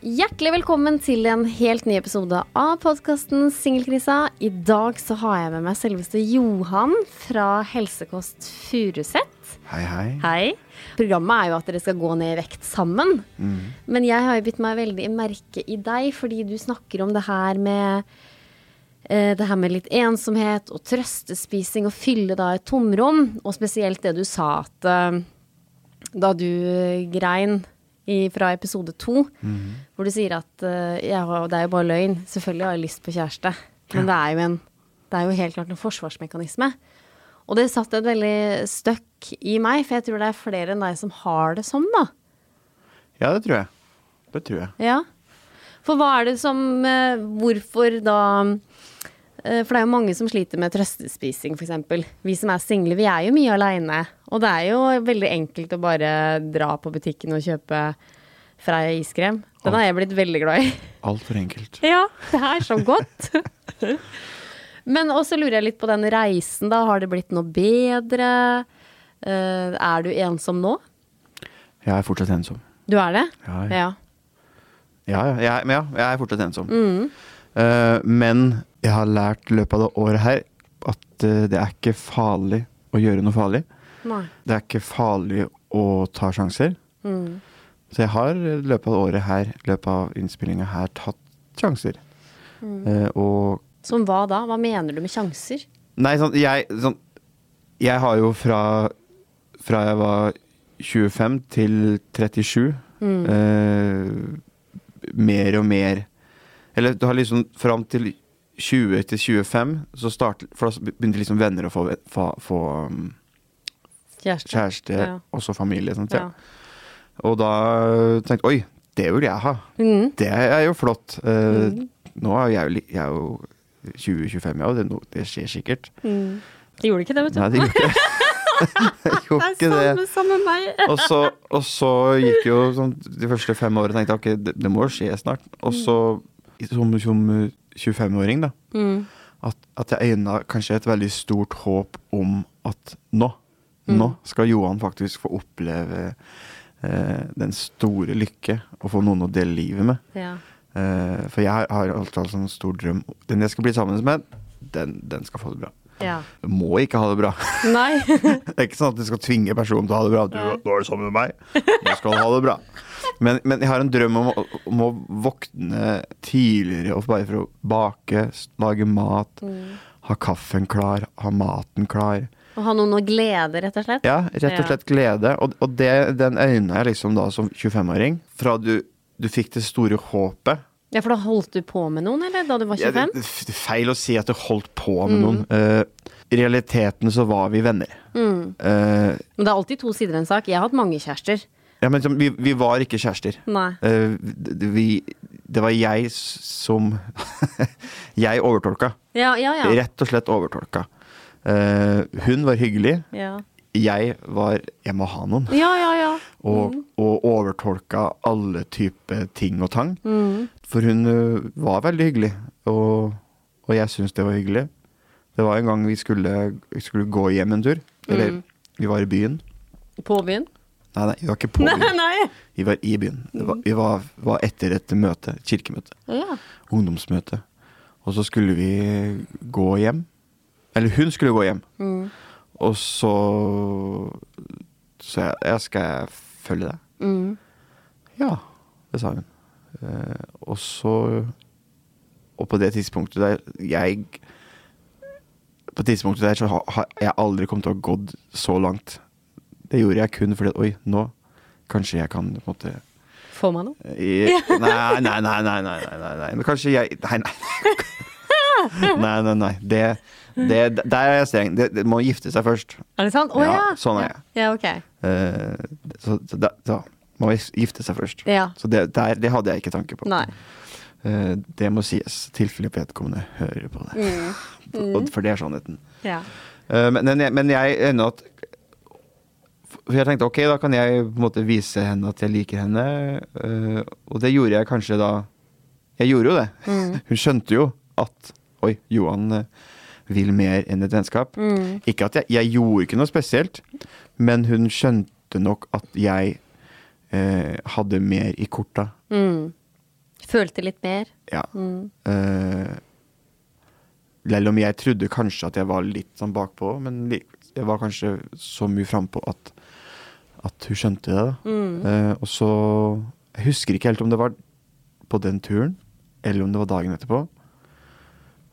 Hjertelig velkommen til en helt ny episode av podkasten Singelkrisa. I dag så har jeg med meg selveste Johan fra Helsekost Furuset. Hei, hei. Hei. Programmet er jo at dere skal gå ned i vekt sammen. Men jeg har jo bitt meg veldig merke i deg, fordi du snakker om det her med eh, det her med litt ensomhet og trøstespising og fylle da et tomrom. Og spesielt det du sa at eh, da du grein i, fra episode to, hvor du sier at uh, ja, det er jo bare løgn. Selvfølgelig har jeg lyst på kjæreste, men det er jo en det er jo helt klart en forsvarsmekanisme. Og det satt et veldig støkk i meg, for jeg tror det er flere enn deg som har det sånn, da. Ja, det tror jeg. Det tror jeg. Ja. For hva er det som uh, Hvorfor da For det er jo mange som sliter med trøstespising, f.eks. Vi som er single, vi er jo mye aleine. Og det er jo veldig enkelt å bare dra på butikken og kjøpe Freia iskrem. Den har jeg blitt veldig glad i. Altfor enkelt. Ja, det er så godt. Men også lurer jeg litt på den reisen, da. Har det blitt noe bedre? Eh, er du ensom nå? Jeg er fortsatt ensom. Du er det? Ja, ja. Ja. Ja, ja, jeg, jeg er fortsatt ensom. Mm. Uh, men jeg har lært i løpet av det året her at eh, det er ikke farlig å gjøre noe farlig. Nei. Det er ikke farlig å ta sjanser. Mm. Så jeg har i løpet av året her, i løpet av innspillinga her, tatt sjanser. Mm. Eh, og Som hva da? Hva mener du med sjanser? Nei, sånn, jeg, sånn, jeg har jo fra, fra jeg var 25 til 37 eh, mer og mer Eller du har liksom fram til 20 til 25, så start, for da begynte liksom venner å få, få, få um, Kjæreste? kjæreste, Ja. og så familie. Sånt, ja. Og da tenkte jeg oi, det vil jeg ha. Mm. Det er jo flott. Eh, Nå er jeg jeg er jo 20-25, ja, det, er det skjer sikkert. Mm. Det gjorde ikke det, vet du. Nei, det gjorde ikke det. Ikke det. samme meg. Og så, og så gikk jo sånn, de første fem årene tenkte jeg ok, det, det må skje snart. Og så som, som 25-åring, da, Mm. at, at jeg øyna kanskje et veldig stort håp om at nå, nå skal Johan faktisk få oppleve eh, den store lykke og få noen å dele livet med. Ja. Eh, for jeg har alltid hatt en stor drøm. Den jeg skal bli sammen med, den, den skal få det bra. Ja. Jeg må ikke ha det bra. Nei. Det er ikke sånn at du skal tvinge personen til å ha det bra. Du, nå er du sammen med meg. Nå skal du ha det bra. Men, men jeg har en drøm om, om å våkne tidligere og bare for å bake, lage mat, ha kaffen klar, ha maten klar. Og ha noen å glede, rett og slett? Ja, rett og slett glede. Og, og det, den øyna jeg liksom da som 25-åring. Fra du, du fikk det store håpet. Ja, for da holdt du på med noen, eller? Da du var Ja, det, 25? det er feil å si at jeg holdt på med noen. Uh, I realiteten så var vi venner. Mm. Uh, Men det er alltid to sider av en sak. Jeg har hatt mange kjærester. ja, men vi, vi var ikke kjærester. Nei. Uh, vi, det var jeg som Jeg overtolka. Ja, ja, ja. Rett og slett overtolka. Hun var hyggelig. Jeg var Jeg må ha noen. ja, ja. ja. Og, og overtolka alle typer ting og tang. Mm. For hun var veldig hyggelig, og, og jeg syns det var hyggelig. Det var en gang vi skulle, skulle gå hjem en tur. Eller Mm. vi var i byen. På byen? Nei, nei, vi var ikke på Nei, byen. nei. Vi var i byen. Var, vi var, var etter et møte, et kirkemøte. Ja. ungdomsmøte. Og så skulle vi gå hjem. Eller hun skulle gå hjem. Mm. Og så Så jeg, jeg skal følge deg. Mm. Ja, det sa hun. Eh, og så Og på det tidspunktet der jeg På tidspunktet der så har ha, jeg aldri kommet til å ha gått så langt. Det gjorde jeg kun fordi Oi, nå kanskje jeg kan på en måte Får man noe? Eh, nei, nei, nei, nei. nei, nei, nei, nei. Men kanskje jeg Nei, nei. Nei, nei, nei. Det, det, der er jeg streng. Det, det må gifte seg først. Er det sant? Å ja. Ja, sånn er jeg. Ja, ok. uh, så, så da, så må man gifte seg først. Ja. Så det, der, det hadde jeg ikke tanke på. Nei. Uh, det må sies, i tilfelle vedkommende hører på det. Mm. Mm. For det er sannheten. Ja. Uh, men, men jeg- men jeg ender at For jeg tenkte ok, da kan jeg på en måte vise henne at jeg liker henne. Uh, og det gjorde jeg kanskje da Jeg gjorde jo det. Mm. Hun skjønte jo at Oi, Johan eh, vil mer enn et vennskap. Mm. Ikke at jeg, jeg gjorde ikke noe spesielt, men hun skjønte nok at jeg eh, hadde mer i korta. Mm. Følte litt mer. Ja. Mm. Eh, Selv om jeg trodde kanskje at jeg var litt sånn bakpå, men jeg var kanskje så mye frampå at, at hun skjønte det. Mm. Eh, og så Jeg husker ikke helt om det var på den turen, eller om det var dagen etterpå.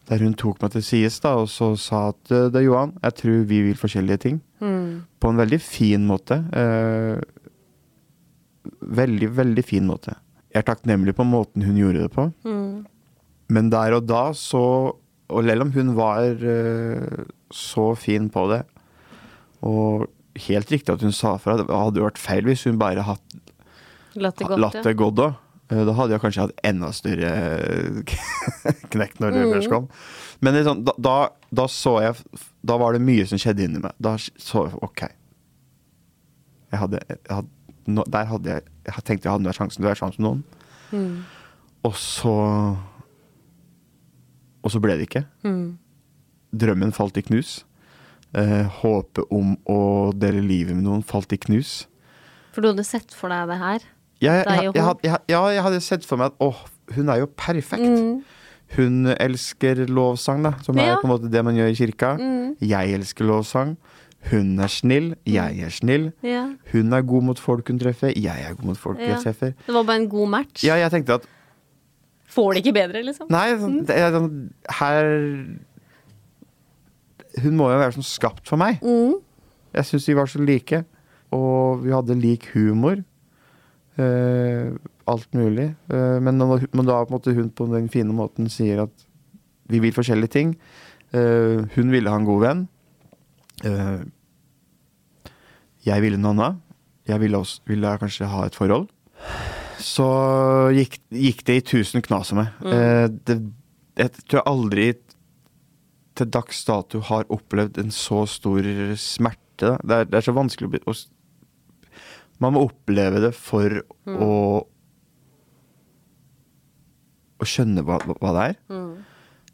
Der hun tok meg til sides da, og så sa at det er Johan, jeg tror vi vil forskjellige ting. Mm. På en veldig fin måte. Eh, veldig, veldig fin måte. Jeg er takknemlig på måten hun gjorde det på. Mm. Men der og da så Og selv om hun var eh, så fin på det, og helt riktig at hun sa fra, det hadde vært feil hvis hun bare hadde Latt det gått, latt det gått da. Eh, Da hadde jeg kanskje hatt enda større knekk når det Mm. kom. Men sånn, da, da, da så jeg Da var det mye som skjedde inni meg. Da så jeg OK. Jeg hadde, jeg hadde no, Der hadde jeg Jeg tenkte jeg hadde sjansen til å være sammen med noen. Mm. Og så Og så ble det ikke. Mm. Drømmen falt i knus. Eh, håpet om å dele livet med noen falt i knus. For du hadde sett for deg det her? Jeg, jeg, jeg, ja, jeg hadde sett for meg at åh, hun er jo perfekt. Mm. Hun elsker lovsang, da, som er Ja. på en måte det man gjør i kirka. Mm. Jeg elsker lovsang. Hun er snill, jeg er snill. Ja. Hun er god mot folk hun treffer, jeg er god mot folk jeg treffer. Det var bare en god match. Ja, jeg tenkte at Får det ikke bedre, liksom? Nei, sånn, det er sånn Her Hun må jo være sånn skapt for meg. Mm. Jeg syns vi var så like. Og vi hadde lik humor. Eh, alt mulig. Eh, men, når, da på en måte hun på den fine måten sier at vi vil forskjellige ting. Eh, hun ville ha en god venn. Jeg ville noe annet. Jeg ville, også, ville kanskje ha et forhold. Så gikk, gikk det i tusen knas med. Eh, det, jeg tror jeg aldri til dags dato har opplevd en så stor smerte. Det er, det er så vanskelig å, Man må oppleve det for å Å skjønne hva, hva det er.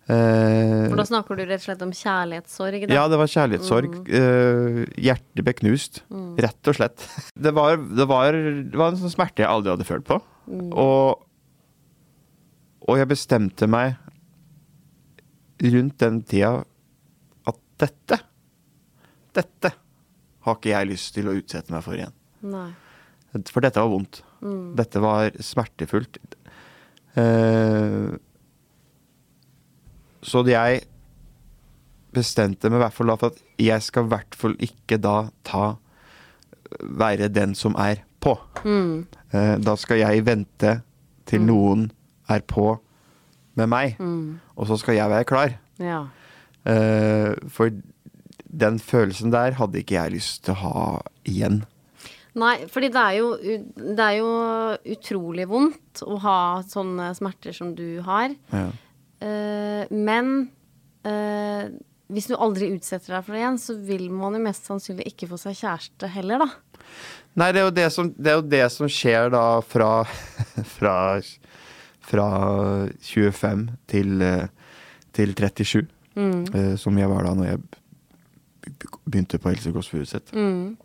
Eh, For da snakker du rett og slett om kjærlighetssorg, da? ja, det var kjærlighetssorg. Eh, hjertet ble knust. Rett og slett. Det var, det, var, det var en sånn smerte jeg aldri hadde følt på. Og, og jeg bestemte meg rundt den tida at dette Dette har ikke jeg lyst til å utsette meg for igjen. Nei. For dette var vondt. Dette var smertefullt. Eh, så jeg bestemte meg i hvert fall for at jeg skal i hvert fall ikke da ta Være den som er på. Mm. Eh, da skal jeg vente til noen er på med meg, Mm. og så skal jeg være klar. Ja. Eh, for den følelsen der hadde ikke jeg lyst til å ha igjen. Nei, fordi det er, jo, det er jo utrolig vondt å ha sånne smerter som du har. Ja. Uh, men uh, hvis du aldri utsetter deg for det igjen, så vil man jo mest sannsynlig ikke få seg kjæreste heller, da. Nei, det er jo det som, det er jo det som skjer da fra, fra, fra 25 til, eh, til 37. Mm. uh, som jeg var da når jeg begynte på Helse Kåss Furuseth. Mm.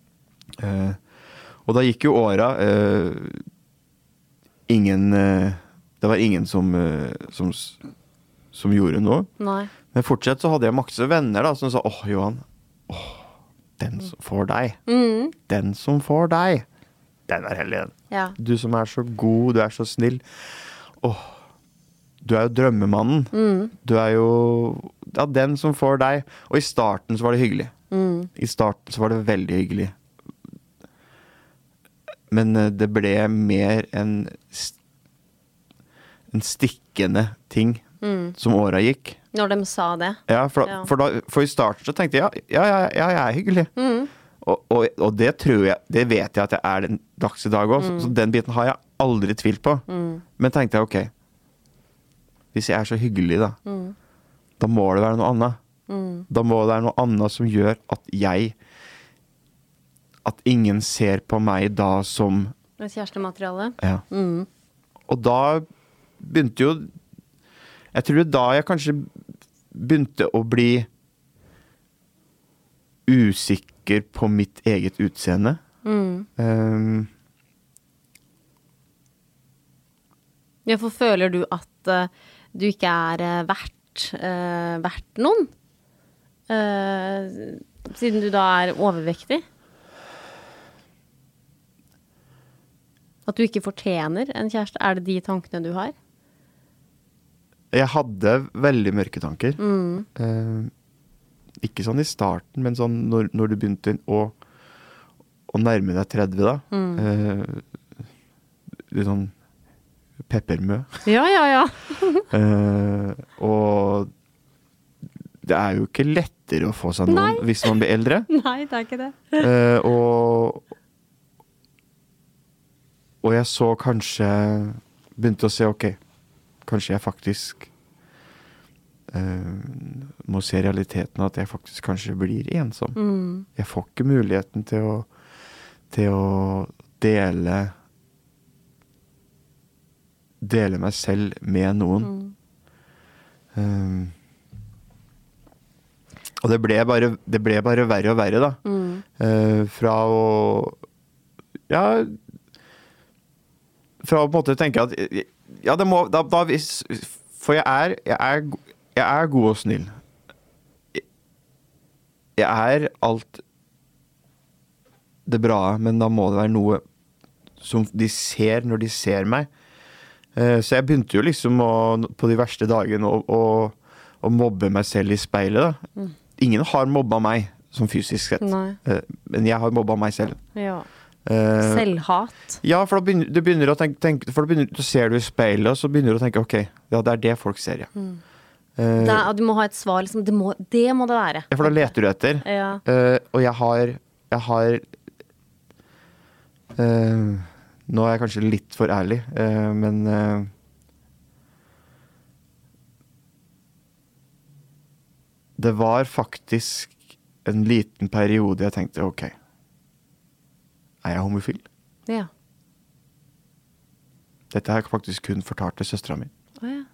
Og da gikk jo åra. uh, ingen uh, Det var ingen som, uh, som, som gjorde noe. Nei. Men fortsatt så hadde jeg masse venner da som sa åh, Johan. Åh, den som får deg. Mm. Den som får deg. Den er hellig, den. Ja. Du som er så god, du er så snill. Åh, du er jo drømmemannen. Mm. Du er jo ja, den som får deg. Og i starten så var det hyggelig. Mm. I starten så var det veldig hyggelig. Men eh, det ble mer en, en stikkende ting Mm. som åra gikk. Når de sa det. Ja, for, Ja. For, da, for i starten så tenkte jeg ja, ja, ja, jeg er hyggelig. Mm. Og, og, og det tror jeg Det vet jeg at jeg er den dags i dag òg, så, så den biten har jeg aldri tvilt på. Men tenkte jeg ok Hvis jeg er så hyggelig, da, da må det være noe annet. Da må det være noe annet som gjør at jeg At ingen ser på meg da som kjærestemateriale. Ja. Og da begynte jo Jeg tror det er da jeg kanskje begynte å bli usikker på mitt eget utseende. Um, Ja, for føler du at uh, du ikke er uh, verdt, uh, verdt noen? Siden du da er overvektig? At du ikke fortjener en kjæreste? Er det de tankene du har? jeg hadde veldig mørke tanker. Um, ikke sånn i starten, men sånn når, når du begynte å, å nærme deg 30, da. Uh, litt sånn peppermø. Ja, ja, ja. Eh, og det er jo ikke lettere å få seg noen Nei. hvis man blir eldre. Nei, det er ikke det. Eh, og Og jeg så kanskje Begynte å se ok, kanskje jeg faktisk uh, må se realiteten at jeg faktisk kanskje blir ensom. Jeg får ikke muligheten til å til å dele Dele meg selv med noen. Um, og det ble, bare, det ble bare verre og verre, da. Eh, fra å Ja Fra å på en måte tenke at Ja, det må da, da For jeg er, jeg, er, jeg er god og snill. Jeg er alt det bra, men da må det være noe som de ser når de ser meg. Eh, Så jeg begynte jo liksom å, på de verste dagene å, å, å mobbe meg selv i speilet. Da. Ingen har mobba meg som fysisk sett, Nei. Eh, men jeg har mobba meg selv. Ja. Eh, Selvhat. Ja, for da begynner du begynner tenke, tenke For da begynner, du ser du i speilet, og så begynner du å tenke ok, ja, det er det folk ser, ja. Eh, Det du må ha et svar, liksom. Det må det, må det være. ja, for da leter du etter. Ja. Uh, og jeg har Jeg har Nå er jeg kanskje litt for ærlig, men Det var faktisk en liten periode jeg tenkte ok, er jeg homofil? Ja. Dette har jeg faktisk kun fortalt til søstera mi. Oh, ja.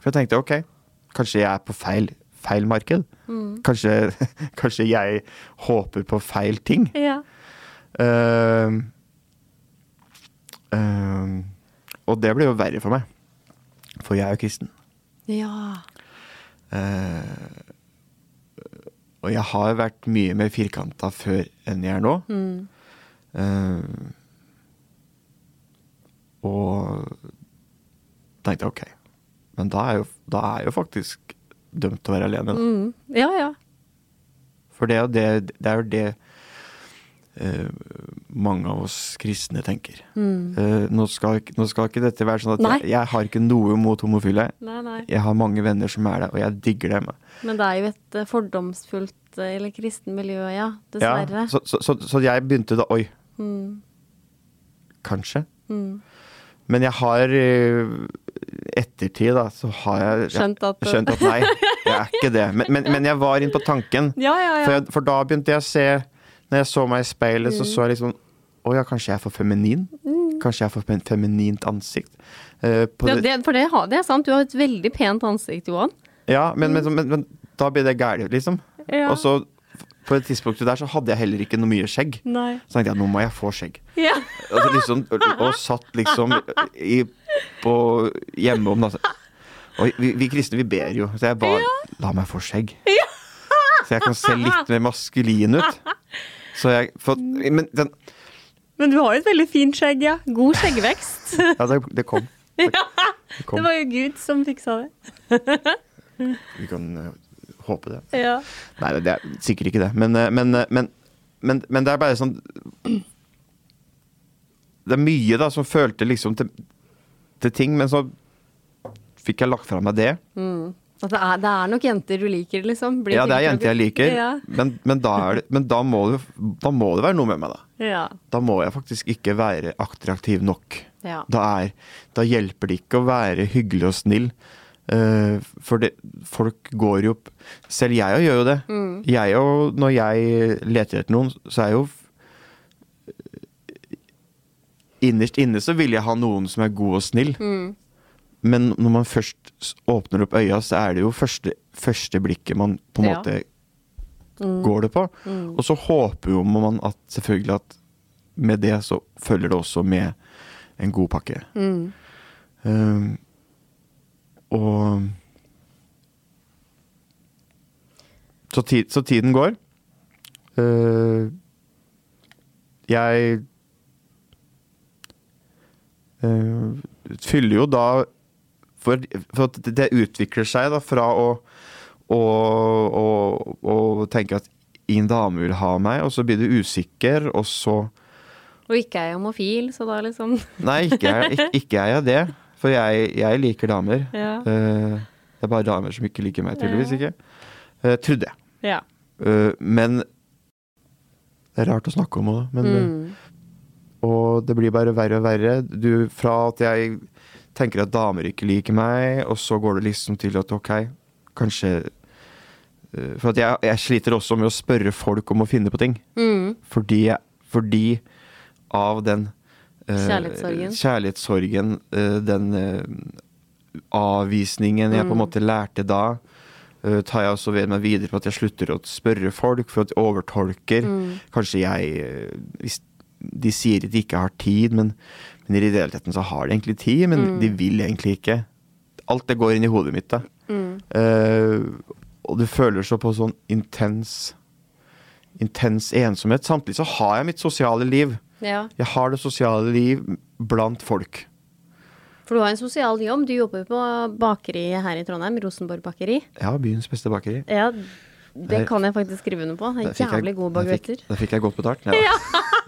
For jeg tenkte ok, kanskje jeg er på feil, feil marked. Kanskje, kanskje jeg håper på feil ting. ja. Uh, uh, og det ble jo verre for meg. For jeg er jo kristen. Ja. Eh, og jeg har vært mye mer firkanta før enn jeg er nå. Eh, og tenkte ok, men da er, jo, da er jeg jo faktisk dømt til å være alene. Da. Mm. Ja, ja. For det er jo det, det, er jo det eh, mange av oss kristne tenker. Eh, nå, skal, nå skal ikke dette være sånn at jeg, jeg har ikke noe mot homofile. Nei, nei. Jeg har mange venner som er det, og jeg digger dem. Men det er jo et eh, fordomsfullt eh, eller kristen miljø, ja. Ja, Dessverre. så, så, så, så jeg begynte da Oi. Kanskje. Men jeg har ettertid, da, så har jeg Skjønt at- skjønt at nei, jeg er ikke det. Men, men, men jeg var inne på tanken. Ja, ja, ja. For, jeg, for da begynte jeg å se Når jeg så meg i speilet, så så jeg liksom Å ja, kanskje jeg er for feminin? Kanskje jeg er for feminint ansikt. Uh, Ja, det- for det, det er sant, du har et veldig pent ansikt, Johan. ja men, men, men, men da blir det gærent, liksom. Ja. Og så på det tidspunktet der så hadde jeg heller ikke noe mye skjegg. Nei. Så tenkte jeg nå må jeg få skjegg. Ja. Og, så liksom, og, satt liksom i, på hjemme om natta. Og vi, vi kristne, vi ber jo. Så jeg ba la meg få skjegg. Så jeg kan se litt mer maskulin ut. Så jeg for, Men den, Men du har jo et veldig fint skjegg, ja. God skjeggvekst. ja, det, det kom. Det Det kom. var jo Gud som fiksa det. Vi kan eh, håpe det. Ja. Nei, det er sikkert ikke det. Men, eh, men, eh, men, men, men det er bare sånn Det er mye da som følte liksom til, til ting, men så fikk jeg lagt fra meg det. At det er, det er nok jenter du liker, liksom? Blir Ja, det er jenter jeg liker, Ja. men, men, da, det, men da, må det, da må det være noe med meg, da. Ja. Da må jeg faktisk ikke være attraktiv nok. Ja. Da, er, da hjelper det ikke å være hyggelig og snill. Uh, for det, folk går jo Selv jeg gjør jo det. Jeg og, når jeg leter etter noen, så er jo Innerst inne så vil jeg ha noen som er god og snill. Men når man først åpner opp øya, så er det jo første, første blikket man på en Ja. måte går det på. Og så håper jo man at selvfølgelig at med det så følger det også med en god pakke. Um, og så, ti, så tiden går. Uh, jeg uh, fyller jo da for, for det utvikler seg da fra å, å, å, å tenke at ingen dame vil ha meg, og så blir du usikker, og så Og ikke er jeg homofil, så da liksom Nei, ikke er, ikke, ikke er jeg det. For jeg, jeg liker damer. Ja. Uh, det er bare damer som ikke liker meg, tydeligvis ikke. Uh, trodde jeg. Ja. Uh, men Det er rart å snakke om òg, men Mm. Og det blir bare verre og verre. Du, fra at jeg tenker at damer ikke liker meg, og så går det liksom til at ok, kanskje eh, For at jeg, jeg sliter også med å spørre folk om å finne på ting. Mm. Fordi, fordi av den uh, Kjærlighetssorgen. kjærlighetssorgen, eh, den uh, avvisningen jeg på en Mm. måte lærte da, tar jeg også ved meg videre på at jeg slutter å spørre folk, for at jeg overtolker. Mm. Kanskje jeg Hvis de sier at de ikke har tid, men, men i realiteten så har de egentlig tid, men Mm. de vil egentlig ikke. Alt det går inn i hodet mitt, da. Mm. Uh, og du føler så på sånn intens Intens ensomhet. Samtidig så har jeg mitt sosiale liv. ja. Jeg har det sosiale liv blant folk. For du har en sosial jobb. Du jobber på bakeri her i Trondheim, Rosenborg bakeri. Ja, byens beste bakeri. Ja, det kan jeg faktisk skrive under på. Jeg- jævlig gode baguetter. Der fikk jeg godt betalt. Ja.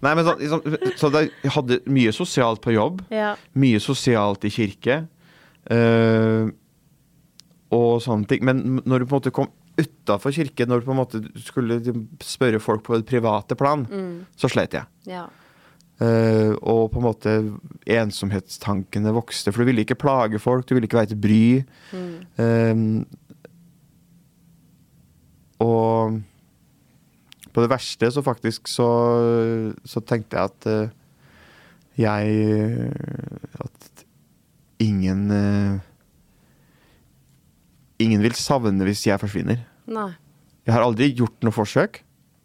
Nei, men så, liksom, så det, jeg hadde mye sosialt på jobb. Ja. Mye sosialt i kirke. Uh, og sånne ting. Men når du på en måte kom utafor kirke, når du på en måte skulle spørre folk på et private plan, så slet jeg. ja. Uh, og på en måte ensomhetstankene vokste, for du ville ikke plage folk, du ville ikke være til bry. Eh, og på det verste så faktisk så, så tenkte jeg at uh, jeg At ingen uh, Ingen vil savne hvis jeg forsvinner. Nei. Jeg har aldri gjort noe forsøk.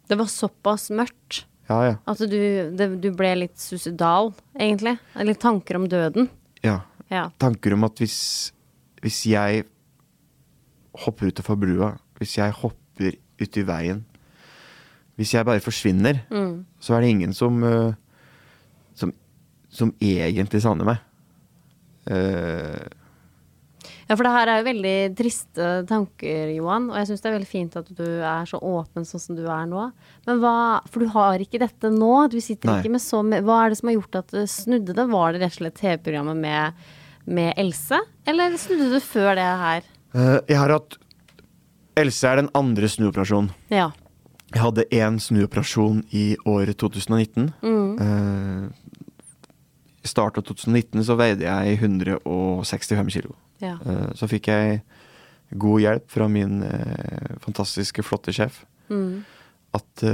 Det var såpass mørkt Ja, ja. at du, det, du ble litt suicidal, egentlig. Litt tanker om døden. ja. Ja. tanker om at hvis, hvis jeg hopper utafor brua, hvis jeg hopper uti veien Hvis jeg bare forsvinner, Mm. så er det ingen som eh, som, som egentlig savner meg. Uh, Ja, for det her er jo veldig triste tanker, Johan. Og jeg syns det er veldig fint at du er så åpen sånn som du er nå. Men hva For du har ikke dette nå. Du sitter Nei. ikke med så mye Hva er det som har gjort at det snudde det? Var det rett og slett TV-programmet med, med Else? Eller snudde du før det her? Uh, jeg har hatt Else er den andre snuoperasjonen. Ja. Jeg hadde én snuoperasjon i året 2019. Eh, I starten av 2019 så veide jeg 165 kilo. ja. Uh, Så fikk jeg god hjelp fra min uh, fantastiske, flotte sjef. Mm. At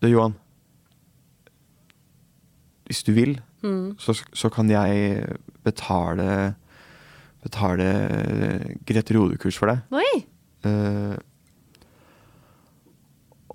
Du, Johan. Hvis du vil, Mm. så, så kan jeg betale Betale Grete Rode-kurs for deg. Oi!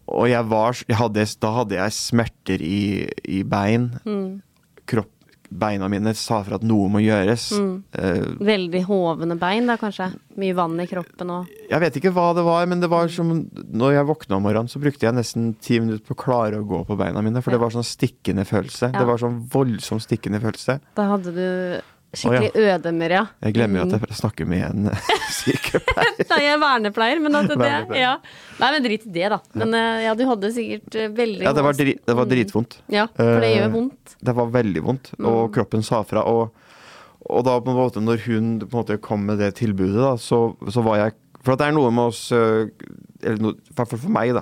Og jeg var jeg hadde, Da hadde jeg smerter i, i bein. Mm. Kropp, beina mine sa for at noe må gjøres. Mm. Uh, Veldig hovne bein, da kanskje? Mye vann i kroppen og Jeg vet ikke hva det var, men det var som Når jeg våkna om morgenen, så brukte jeg nesten ti minutter på å klare å gå på beina mine. For Ja. det var sånn stikkende følelse. Ja. Det var sånn voldsomt stikkende følelse. Da hadde du skikkelig ødemer, ja. Jeg glemmer Mm. jo at jeg snakker med en sykepleier. Nei, jeg er vernepleier, men at det Vernepleier. ja. Nei, men drit i det, da. Men eh, ja, du hadde sikkert eh, veldig Ja, det var, dri, det var Mm. dritvondt. Ja, for det Eh, gjør vondt. Det var veldig vondt, og Mm. kroppen sa fra. Og, og da på en måte når hun måte kom med det tilbudet, da, så, så var jeg For det er noe med oss Eller noe, i hvert fall for meg, da.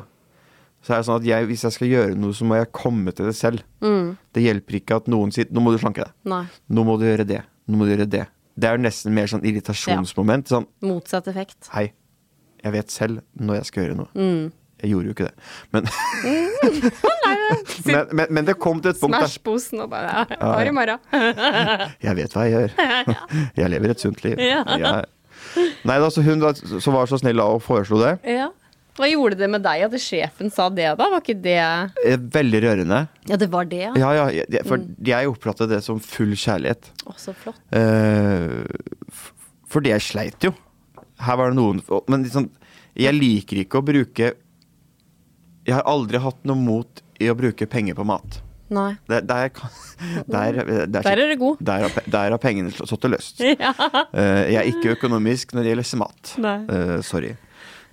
Så er det sånn at jeg, hvis jeg skal gjøre noe, så må jeg komme til det selv. Det hjelper ikke at noen sier 'nå må du slanke deg'. Nei. Nå må du gjøre det. Nå må du gjøre det. Det er jo nesten mer sånn irritasjonsmoment. Sånn Motsatt effekt. Hei, jeg vet selv når jeg skal gjøre noe. Jeg gjorde jo ikke det. Men, men, men, men det kom til et punkt der Smash posen og bare Har i morgen. Jeg vet hva jeg gjør. Jeg lever et sunt liv. Ja. Jeg- Nei da, så hun da, så var så snill da og foreslo det. Ja. Hva gjorde det med deg at sjefen sa det, da? Var ikke det Eh, Veldig rørende. Ja, det var det, ja. Ja, ja, for for jeg oppfattet det som full kjærlighet. Å, så flott. Eh, for det jeg sleit jo. Her var det noen Men liksom, jeg liker ikke å bruke Jeg har aldri hatt noe mot i å bruke penger på mat. Nei. Der, der, der, der, Der er du god. Der, har der har pengene stått til løst. Ja. Eh, jeg er ikke økonomisk når det gjelder mat. Nei. Eh, sorry.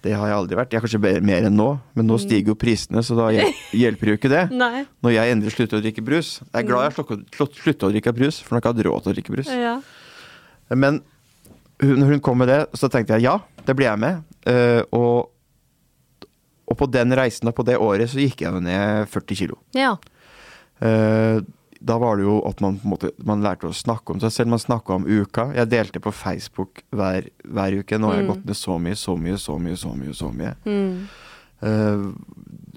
Det har jeg aldri vært. Jeg er kanskje mer enn nå, men nå stiger jo prisene, så da hjelper jo ikke det. Nei. Når jeg endelig slutter å drikke brus. Jeg er glad jeg slå- slutta å drikke brus, for nå har jeg ikke hatt råd til å drikke brus. Ja. Men når hun kom med det, så tenkte jeg ja, det blir jeg med. Uh, og, og på den reisen og på det året så gikk jeg ned 40 kilo. ja. Eh, da var det jo at man på en måte Man lærte å snakke om seg selv. Man snakka om uka. Jeg delte på Facebook hver, hver uke. Nå har jeg gått ned så mye, så mye, så mye, så mye. så mye Eh,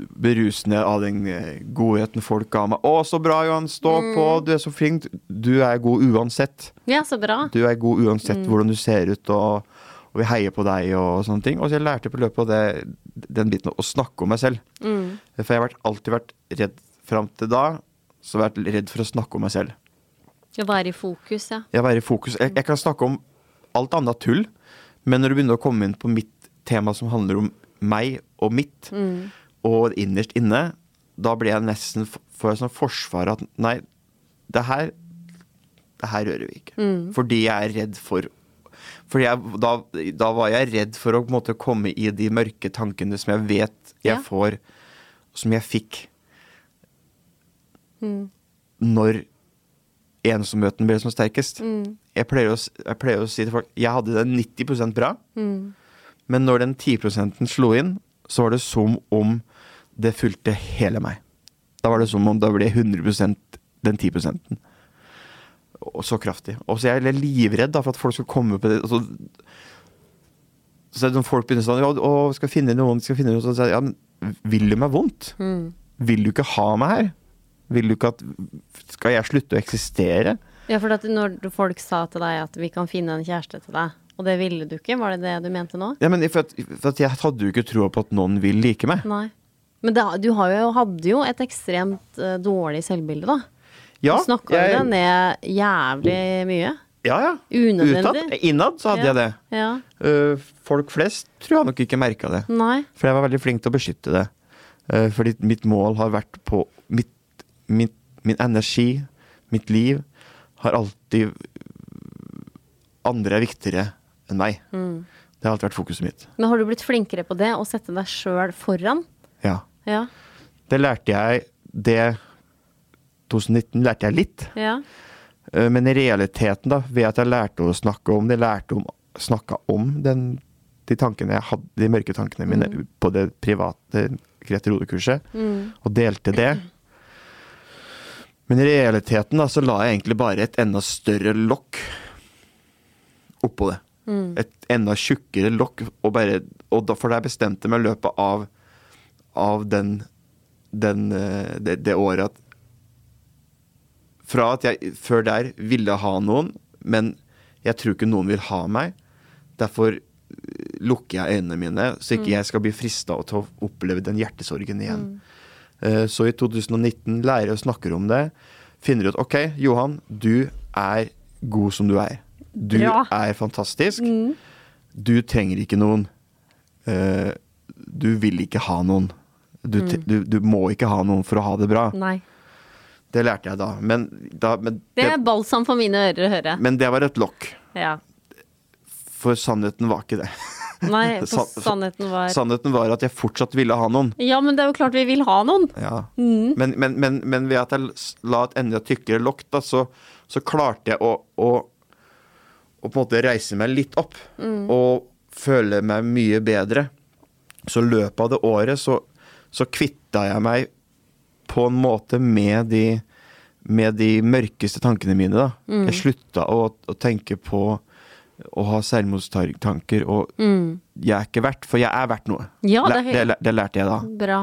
Berusende av den eh, godheten folk ga meg. 'Å, så bra, Johan. Stå på. Du er så flink. Du er god uansett. ja, så bra. Du er god uansett hvordan du ser ut, og, og vi heier på deg og sånne ting. Og så jeg lærte på løpet av det, den biten å snakke om meg selv. For jeg har alltid vært redd fram til da. Så har jeg vært redd for å snakke om meg selv. Å være i fokus, ja. Jeg være i fokus. Jeg, jeg kan snakke om alt annet tull, men når du begynner å komme inn på mitt tema som handler om meg og mitt, og innerst inne, da blir jeg nesten får jeg sånn forsvar at nei, det her det her rører vi ikke. Fordi jeg er redd for fordi jeg, da, da var jeg redd for å på en måte komme i de mørke tankene som jeg vet jeg Ja. får, som jeg fikk når ensomheten ble som sterkest. Jeg, pleier å, jeg pleier å si til folk jeg hadde det 90% bra, men når den 10 slo inn, så var det som om det fulgte hele meg. Da var det som om da ble 100% den 10 Og så kraftig. Og så er jeg livredd da, for at folk skal komme på det. og Så, så det når folk begynner sånn ja, å, skal finne noen, skal finne noen, så sier jeg, ja, men vil du meg vondt? Vil du ikke ha meg her? Vil du ikke at Skal jeg slutte å eksistere? Ja, for at når folk sa til deg at vi kan finne en kjæreste til deg, og det ville du ikke, var det det du mente nå? Ja, men for at, for at jeg hadde jo ikke troa på at noen vil like meg. Nei. Men det, du har jo, hadde jo et ekstremt uh, dårlig selvbilde, da. Ja, du snakka jeg- det ned jævlig mye. Ja, ja. Unødvendig. Utad. Innad så hadde Ja. jeg det. Ja. Uh, folk flest tror jeg nok ikke merka det. Nei. For jeg var veldig flink til å beskytte det. Uh, fordi mitt mål har vært på mitt, mitt, Min energi, mitt liv, har alltid Andre er viktigere enn meg. Mm. Det har alltid vært fokuset mitt. Men har du blitt flinkere på det, å sette deg sjøl foran? Ja. Ja. Det lærte jeg Det 2019 lærte jeg litt. Ja. Eh, Men i realiteten, da, ved at jeg lærte å snakke om det, lærte om, snakka om den, de tankene jeg hadde, de mørke tankene mine på det private Grete Rode-kurset, og delte det. Men i realiteten da, så la jeg egentlig bare et enda større lokk oppå det. Et enda tjukkere lokk, og, bare, og da, for da jeg bestemte meg i løpet av, av den, den, eh, det, det året at fra at jeg før der ville ha noen, men jeg tror ikke noen vil ha meg. Derfor øh, lukker jeg øynene mine, så ikke jeg skal bli frista til å oppleve den hjertesorgen igjen. Eh, Så i 2019 lærer jeg å snakke om det. Finner ut OK, Johan, du er god som du er. Du Bra. er fantastisk. Du trenger ikke noen. Eh, Du vil ikke ha noen. Du, mm. du, du må ikke ha noen for å ha det bra. Nei. Det lærte jeg da. Men, da, men, Det det, er balsam for mine ører å høre. men det var et lokk. Ja. For sannheten var ikke det. Nei, for Sa- sa- sannheten var Sannheten var at jeg fortsatt ville ha noen. Ja, men det er jo klart vi vil ha noen. Ja. Men, men, men, men ved at jeg la et enda tykkere lokk, da, så, så klarte jeg å, å, å på en måte reise meg litt opp og føle meg mye bedre. Så i løpet av det året så, så kvitta jeg meg på en måte med de, med de mørkeste tankene mine. da. Jeg slutta å, å tenke på å ha selvmordstanker og jeg er ikke verdt, for jeg er verdt noe. Ja, det er det, det lærte jeg da. Bra.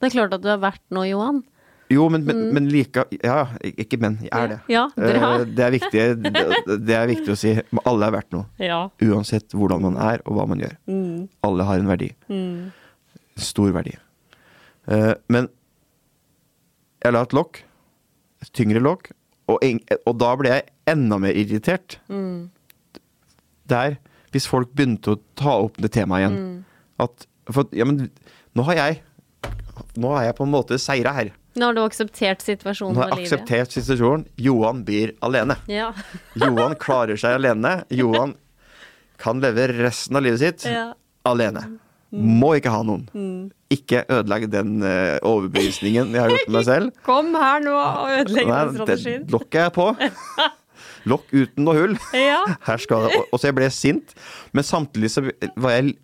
Det er klart at du er verdt noe, Johan. Jo, men, men, men like Ja, ikke men. Jeg er det. Ja. Eh, Det er viktig det, det er viktig å si. Alle er verdt noe. Ja. Uansett hvordan man er og hva man gjør. Alle har en verdi. Stor verdi. Eh, Men jeg la et lokk. Et tyngre lokk. Og, og da ble jeg enda mer irritert. Der, hvis folk begynte å ta opp det temaet igjen. At For ja, men nå har jeg Nå har jeg på en måte seira her. Nå har du akseptert situasjonen Nå har jeg akseptert situasjonen. Johan blir alene. Ja. Johan klarer seg alene. Johan kan leve resten av livet sitt Ja. alene. Må ikke ha noen. Ikke ødelegge den uh, overbevisningen jeg har gjort med meg selv. Kom her nå og ødelegg den den det strategien. lokket er på. Lokk uten noe hull. Ja. Her skal det. Og, så jeg ble sint, men samtidig så var jeg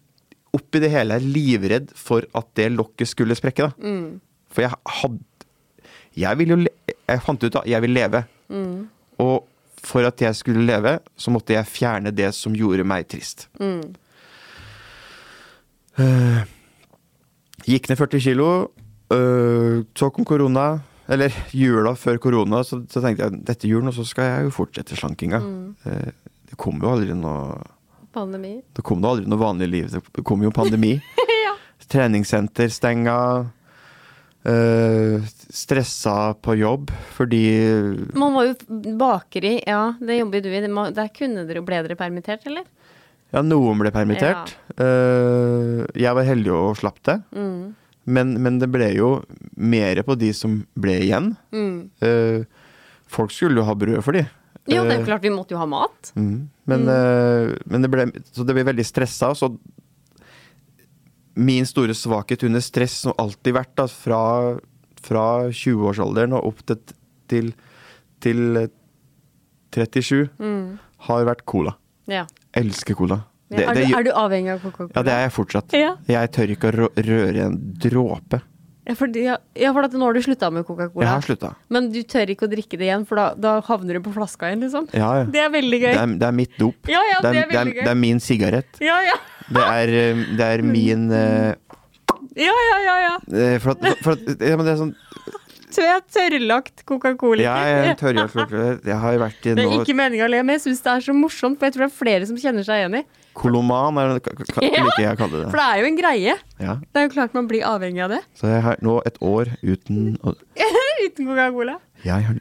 oppi det hele livredd for at det lokket skulle sprekke. da. Mm. For jeg hadde Jeg ville jo Jeg fant ut at jeg vil leve. Mm. Og for at jeg skulle leve, så måtte jeg fjerne det som gjorde meg trist. Mm. Eh, gikk ned 40 kilo. Uh, så kom korona. Eller jula før korona, så, så tenkte jeg dette julen, og så skal jeg jo fortsette slankinga. Mm. Uh, det kommer jo aldri noe Pandemi. Det kom jo aldri noe vanlig liv. Det kom jo pandemi. Treningssenter stenga. Uh, stressa på jobb fordi Man var jo bakeri, ja, det jobber du i. Der kunne dere, ble dere permittert, eller? Ja, noen ble permittert. Eh, jeg var heldig og slapp det. Mm. Men, men det ble jo mer på de som ble igjen. Mm. Eh, folk skulle jo ha brød for de. Ja, det er Eh, klart, vi måtte jo ha mat. Mm. Men, eh, men det ble, så det ble veldig stressa. Så min store svakhet under stress som alltid vært da, fra, fra 20-årsalderen og opp til, til, til 37, har vært cola. Ja. Elsker cola. Det- er, du, er du avhengig av Coca-Cola? Ja, det er jeg fortsatt. Ja. Jeg tør ikke å røre en dråpe. Ja, for, ja, ja, for at nå har du slutta med Coca-Cola. har slutta. Men du tør ikke å drikke det igjen, for da, da havner du på flaska igjen, liksom. Ja, ja. Det er veldig gøy. Det er, det er mitt dop. Ja, ja, det er det, er, veldig gøy. det er min sigarett. Ja, ja. Det er, eh, det er min uh, Ja, ja, ja. ja. eh, For at, for at ja, men det er sånn Så jeg har tørrlagt Coca-Cola. Jeg. Jeg har vært i Det er ikke meninga å le, men jeg syns det er så morsomt, for jeg tror det er flere som kjenner seg igjen i. Koloman, er det, liker jeg å kalle For det. det er jo en greie. Ja. Det er jo klart man blir avhengig av det. Så jeg har nå et år uten Uten Coca-Cola. Jeg har,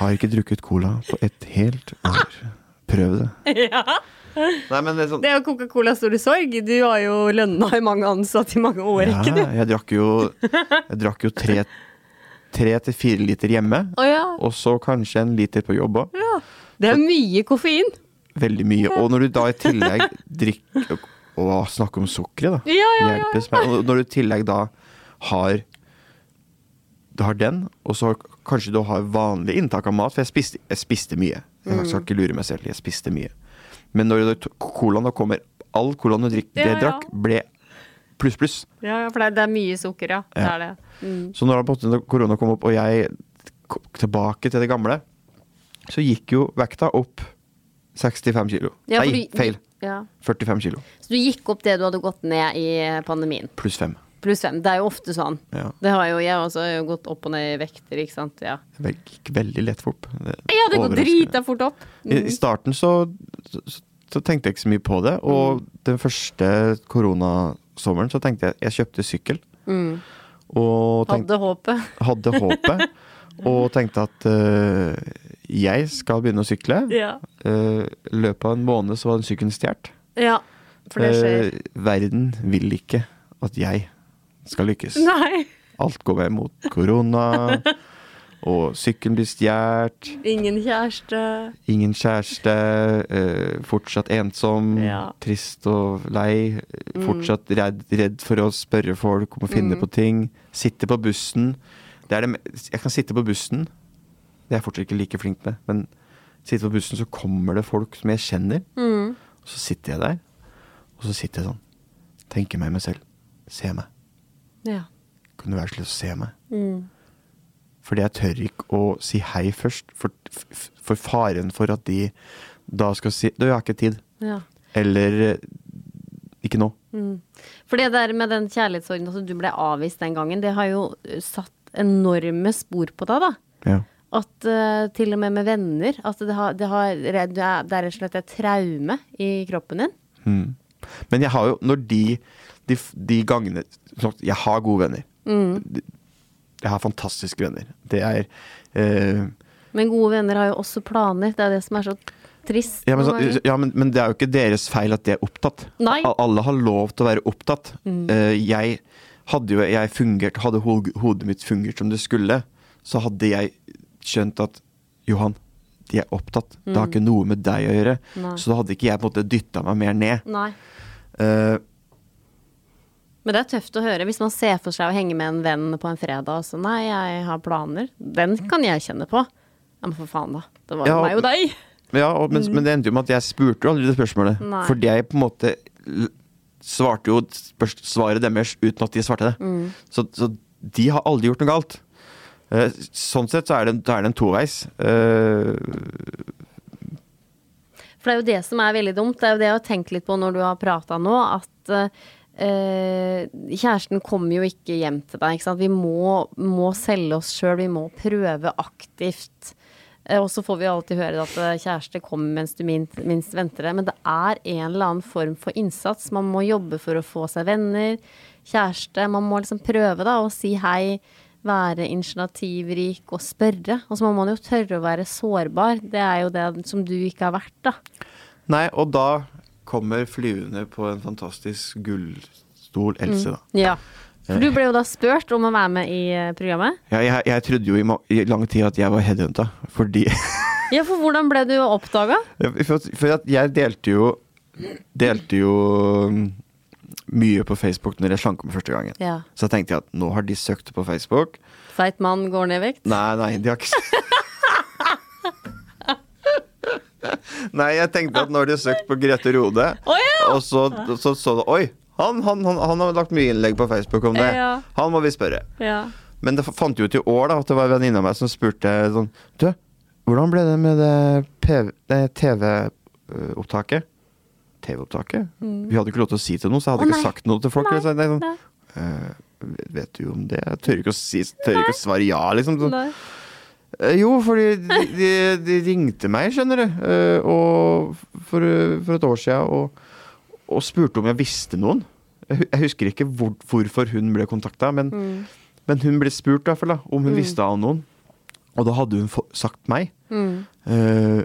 har ikke drukket cola på et helt år. Prøv det. Ja. Nei, men det er sånn Det er jo Coca-Colas store sorg. Du har jo lønna i mange ansatte i mange år, ja, ikke du? jeg drakk jo Jeg drakk jo tre, tre til fire liter hjemme. oh, ja. Og så kanskje en liter på jobb òg. ja. Det er mye koffein. Veldig mye. Og når du da i tillegg drikker Å, snakke om sukkeret, da. Ja, ja, ja. Hjelpes meg. Og når du i tillegg da har Du har den, og så kanskje du har vanlig inntak av mat. For jeg spiste, jeg spiste mye. Jeg skal Mm. ikke lure meg selv. Jeg spiste mye. Men når du, colaen da kommer All colaen du drikker, Ja, det ja. drakk, ble pluss, pluss. Ja, for det er, mye sukker, ja. Det er det. Mm. Så når korona kom opp, og jeg kom tilbake til det gamle, så gikk jo vekta opp 65 kilo. Ja, Nei, du- feil. Ja. 45 kilo. Så du gikk opp det du hadde gått ned i pandemien. Pluss fem. Pluss fem. Det er jo ofte sånn. Ja. Det har jo jeg også jeg har gått opp og ned i vekter, ikke sant. Ja, Det gikk veldig lett. Det ja det går drita fort opp. I, I starten så, så, så tenkte jeg ikke så mye på det, og den første koronasommeren så tenkte jeg Jeg kjøpte sykkel. Og tenkte, Hadde håpet. hadde håpet, og tenkte at uh, jeg skal begynne å sykle. Ja. Uh, løpet av en måned så var den sykkelen stjålet. ja. For det skjer. Eh, verden vil ikke at jeg skal lykkes. Nei. Alt går meg imot korona, og sykkelen blir stjålet. Ingen kjæreste. Ingen kjæreste, eh, fortsatt ensom, Ja. trist og lei. Mm. Fortsatt redd, redd for å spørre folk om å finne på ting. Sitte på bussen. Det det, jeg kan sitte på bussen, det er jeg fortsatt ikke like flink med, men sitte på bussen, så kommer det folk som jeg kjenner. Mm. Og så sitter jeg der, og så sitter jeg sånn. Tenker meg meg selv. Se meg. Ja. Kunne du være snill å se meg? Mm. Fordi jeg tør ikke å si hei først, for, for faren for at de da skal si Du, jeg har ikke tid. ja. Eller ikke nå. For det der med den kjærlighetssorgen altså du ble avvist den gangen, det har jo eh, satt enorme spor på deg, da. Ja. At uh, til og med med venner At det, har, det, har, det er rett og slett et traume i kroppen din. Mm. Men jeg har jo, når de De, de gangene Jeg har gode venner. De- Jeg har fantastiske venner. Det er eh, Men gode venner har jo også planer. Det er det som er så trist. ja, men, så, ja, men, men det er jo ikke deres feil at de er opptatt. Nei. Alle har lov til å være opptatt. Eh, jeg hadde jo jeg fungert, hadde ho hodet mitt fungert som det skulle, så hadde jeg skjønt at Johan, de er opptatt. Det har ikke noe med deg å gjøre. Nei. Så da hadde ikke jeg på en måte dytta meg mer ned. Nei. Eh, Men det er tøft å høre hvis man ser for seg å henge med en venn på en fredag og så Nei, jeg har planer. Den kan jeg kjenne på. Ja, men for faen, da. Det var jo Ja, meg og deg. Ja, og, men, men det endte jo med at jeg spurte jo aldri det spørsmålet. Nei. Fordi jeg på en måte svarte jo svaret deres uten at de svarte det. Mm. Så, så de har aldri gjort noe galt. Eh, sånn sett så er det, er det en toveis. Uh, For det er jo det som er veldig dumt. Det er jo det jeg har tenkt litt på når du har prata nå, at eh, kjæresten kommer jo ikke hjem til deg. Vi må, må selge oss sjøl, vi må prøve aktivt. Eh, og så får vi alltid høre at eh, kjæreste kommer mens du minst venter det. Men det er en eller annen form for innsats. Man må jobbe for å få seg venner, kjæreste. Man må liksom prøve da å si hei. Være initiativrik og spørre. Og så må man jo tørre å være sårbar. Det er jo det som du ikke har vært, da. nei, og da kommer flyvende på en fantastisk gullstol Else, da. Ja. For du ble jo da spurt om å være med i eh, programmet. Ja, jeg, jeg trodde jo i, i lang tid at jeg var headhunta, fordi Ja, for hvordan ble du oppdaga? For, for at jeg delte jo Delte jo mm, mye på Facebook når jeg slanka meg første gangen. Ja. Så tenkte jeg at nå har de søkt på Facebook. Feit mann går ned i vekt? Nei, nei, de har ikke Nei, jeg tenkte at nå har de søkt på Grete Rode, oh, ja! og så så, så det Oi! Han, han, han, han har lagt mye innlegg på Facebook om det. Ja. Han må vi spørre. Ja. Men det fant jo ut i år da at det var en venninne av meg som spurte sånn Du, hvordan ble det med det, TV-opptaket? TV-opptaket? Vi hadde ikke lov til å si til noen, så jeg hadde oh, ikke sagt noe til folk. Nei, sånn, nei. «Eh, vet du om det? Jeg tør ikke å, si, tør ikke å svare ja, liksom. Sånn. Nei. Eh, Jo, fordi de, de, de ringte meg, skjønner du, eh, og for, for et år siden, og, og spurte om jeg visste noen. Jeg, jeg husker ikke hvor, hvorfor hun ble kontakta, men, men hun ble spurt i hvert fall da, om hun visste av noen. Og da hadde hun sagt meg. Mm. Eh,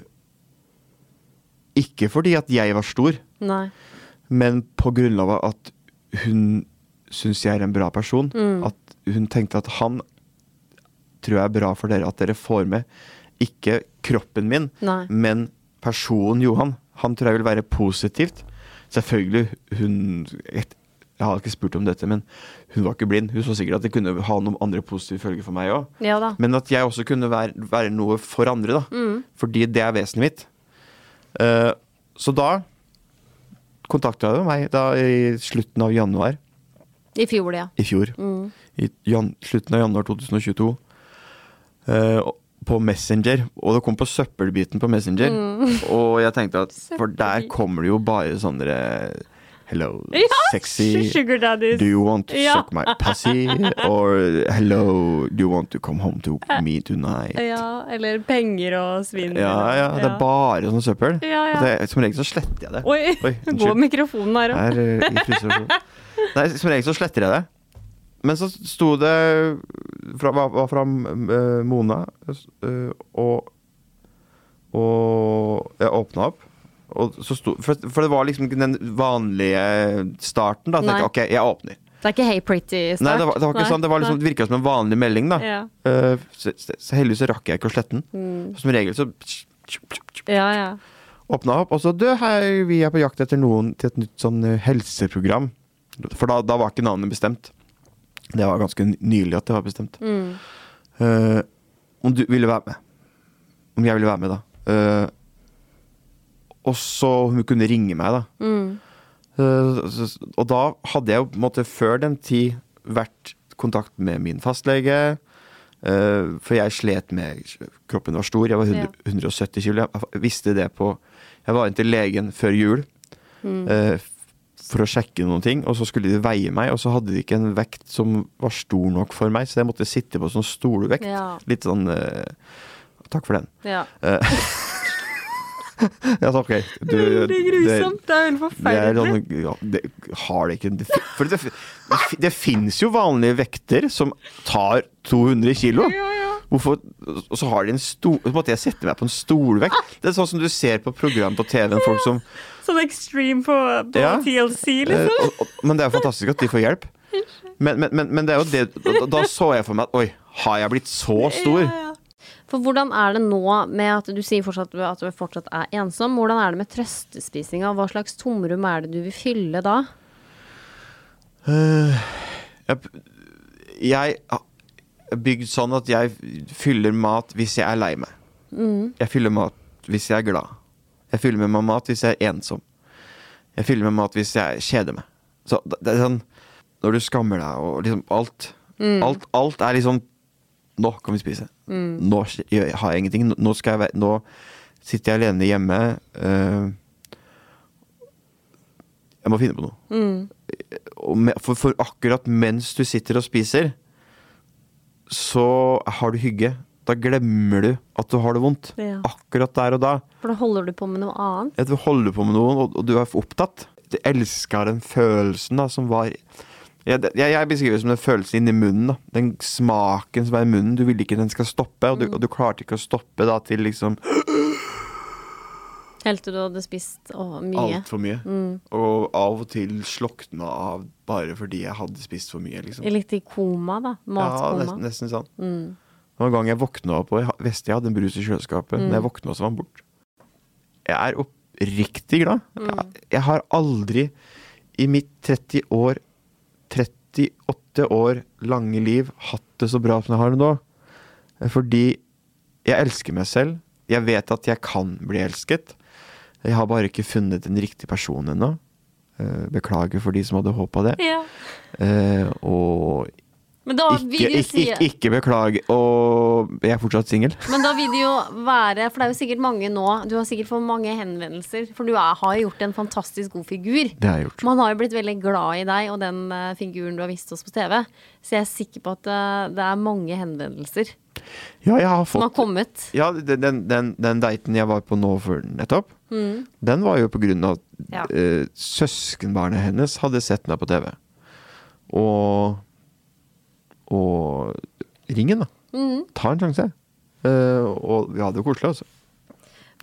ikke fordi at jeg var stor, Nei. men på grunnlag av at hun syns jeg er en bra person. Mm. At hun tenkte at han tror jeg er bra for dere at dere får med ikke kroppen min, Nei. men personen Johan. Han tror jeg vil være positivt. Selvfølgelig, hun Jeg har ikke spurt om dette, men hun var ikke blind. Hun så sikkert at det kunne ha noen andre positive følger for meg òg. Ja. Men at jeg også kunne være, være noe for andre, da. Fordi det er vesenet mitt. Uh, så da kontakta hun meg da i slutten av januar I fjor, ja. i fjor. I jan slutten av januar 2022. eh, på Messenger. Og det kom på søppelbiten på Messenger. Og jeg tenkte at For der kommer det jo bare sånne Hello, Ja, sexy. Do you want to Ja. suck my pussy? Or hello, do you want to come home to me tonight? Ja, eller penger og svinn. Ja, ja, det er bare sånn søppel. Det, som regel så sletter jeg det. Oi, Oi, gå unnskyld. mikrofonen her òg. Eh. Nei, som regel så sletter jeg det. Men så sto det fra, var, fra eh, Mona, eh, og Og jeg åpna opp. Og så sto, for, for det var liksom ikke den vanlige starten. da. Jeg, ok, jeg åpner. Det er ikke Hey Pretty-start? Nei, det var, det var ikke sånn. Det var liksom, det virka som en vanlig melding, da. Ja. uh, så, så, heldigvis rakk jeg ikke å slette den. Mm. Som regel så Ja, ja. åpna opp, og så Du, hei, vi er på jakt etter noen til et nytt sånn helseprogram. For da, da var ikke navnet bestemt. Det var ganske nylig at det var bestemt. Mm. Uh, om du ville være med. Om jeg ville være med, da. Uh, og så hun kunne ringe meg, da. Mm. Uh, og da hadde jeg jo på en måte før den tid vært i kontakt med min fastlege. eh, for jeg slet med Kroppen var stor. Jeg var 100, 170 kilo. Jeg visste det på Jeg var inn til legen før jul Mm for å sjekke noen ting, og så skulle de veie meg, og så hadde de ikke en vekt som var stor nok for meg, så jeg måtte sitte på sånn stolvekt. Ja. Litt sånn uh, Takk for den. Ja. Ja, så okay. Du, Veldig grusomt. Det er helt er forferdelig. Det, ja, det har det ikke det, For det, det, det fins jo vanlige vekter som tar 200 kilo. Hvorfor Og så har de en stol Så måtte jeg sette meg på en stolvekk. Det er sånn som du ser på program på TV-en, Folk som Sånn extreme på, på Ja. TLC, eh, liksom. og, og, Men det er jo fantastisk at de får hjelp. Men, men, men, men det er jo det da, så jeg for meg at oi, har jeg blitt så stor? For hvordan er det nå med at du sier fortsatt at du fortsatt er ensom? Hvordan er det med trøstespisinga? Hva slags tomrom er det du vil fylle da? Jeg, jeg er bygd sånn at jeg fyller mat hvis jeg er lei meg. Jeg fyller mat hvis jeg er glad. Jeg fyller med meg mat hvis jeg er ensom. Jeg fyller med mat hvis jeg kjeder meg. Så det er sånn Når du skammer deg og liksom alt Alt, alt er liksom Nå kan vi spise. Nå jeg- har jeg ingenting. Nå, skal jeg, være- nå sitter jeg alene hjemme. Uh, jeg må finne på noe. Og for, for akkurat mens du sitter og spiser, så har du hygge. Da glemmer du at du har det vondt. Ja. Akkurat der og da. For da holder du på med noe annet. Ja, du holder på med noen, og, og du er opptatt. Du elsker den følelsen da, som var jeg, jeg, jeg beskriver det som den følelsen inni munnen. da Den smaken som er i munnen. Du vil ikke den skal stoppe, og du, og du klarte ikke å stoppe da til liksom Helt til du hadde spist å, mye. altfor mye. Og av og til slokna av bare fordi jeg hadde spist for mye. liksom Litt i koma, da. Ja, Matkoma. nesten, nesten sånn. Det Noen en gang jeg våkna opp og jeg visste jeg hadde en brus i kjøleskapet. Når jeg våkna, så var den bort. Jeg er oppriktig glad. Jeg, jeg har aldri i mitt 30 år 38 år lange liv hatt det så bra som jeg har det nå. Fordi jeg elsker meg selv. Jeg vet at jeg kan bli elsket. Jeg har bare ikke funnet den riktige personen ennå. Eh, Beklager for de som hadde håpa det. Ja. Eh, og Men da vil ikke, ikke, ikke, ikke beklage. Og jeg er fortsatt singel. Men da vil det jo være For det er jo sikkert mange nå Du har sikkert fått mange henvendelser, for du er, har gjort en fantastisk god figur. Det har jeg gjort. Man har jo blitt veldig glad i deg og den eh, figuren du har vist oss på TV. Så jeg er sikker på at eh, det er mange henvendelser Ja, jeg har som har kommet. Ja, den, den, den, daten jeg var på nå for nettopp, den var jo på grunn av at Mm. Ja. eh, søskenbarnet hennes hadde sett meg på TV. Og Og ringen, da. Mm. Ta en sjanse. Eh, og vi hadde det koselig, altså.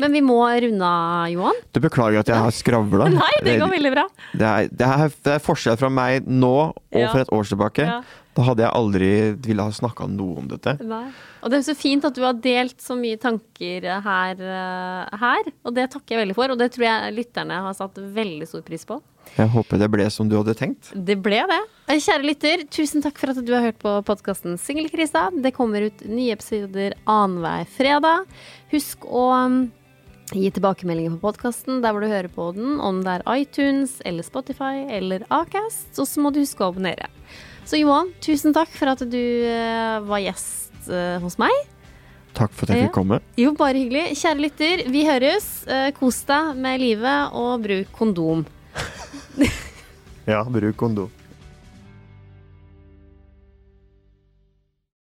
Men vi må runde av, Johan. Du beklager at jeg har skravla. Nei, det går veldig bra. Det er, det, er, det er forskjell fra meg nå og Ja. for et år tilbake. Ja. Da hadde jeg aldri ville ha snakka noe om dette. Nei. Og det er så fint at du har delt så mye tanker her, eh, her. Og det takker jeg veldig for, og det tror jeg lytterne har satt veldig stor pris på. Jeg håper det ble som du hadde tenkt. Det ble det. Eh, Kjære lytter, tusen takk for at du har hørt på podkasten Singelkrisa. Det kommer ut nye episoder annenhver fredag. Husk å um, gi tilbakemeldinger på podkasten der hvor du hører på den, om det er iTunes eller Spotify eller Acast. Og så må du huske å abonnere. Så Johan, tusen takk for at du eh, var gjest eh, hos meg. Takk for at jeg fikk komme. Jo, bare hyggelig. Kjære lytter, vi høres. Eh, Kos deg med livet, og bruk kondom. Ja, bruk kondom.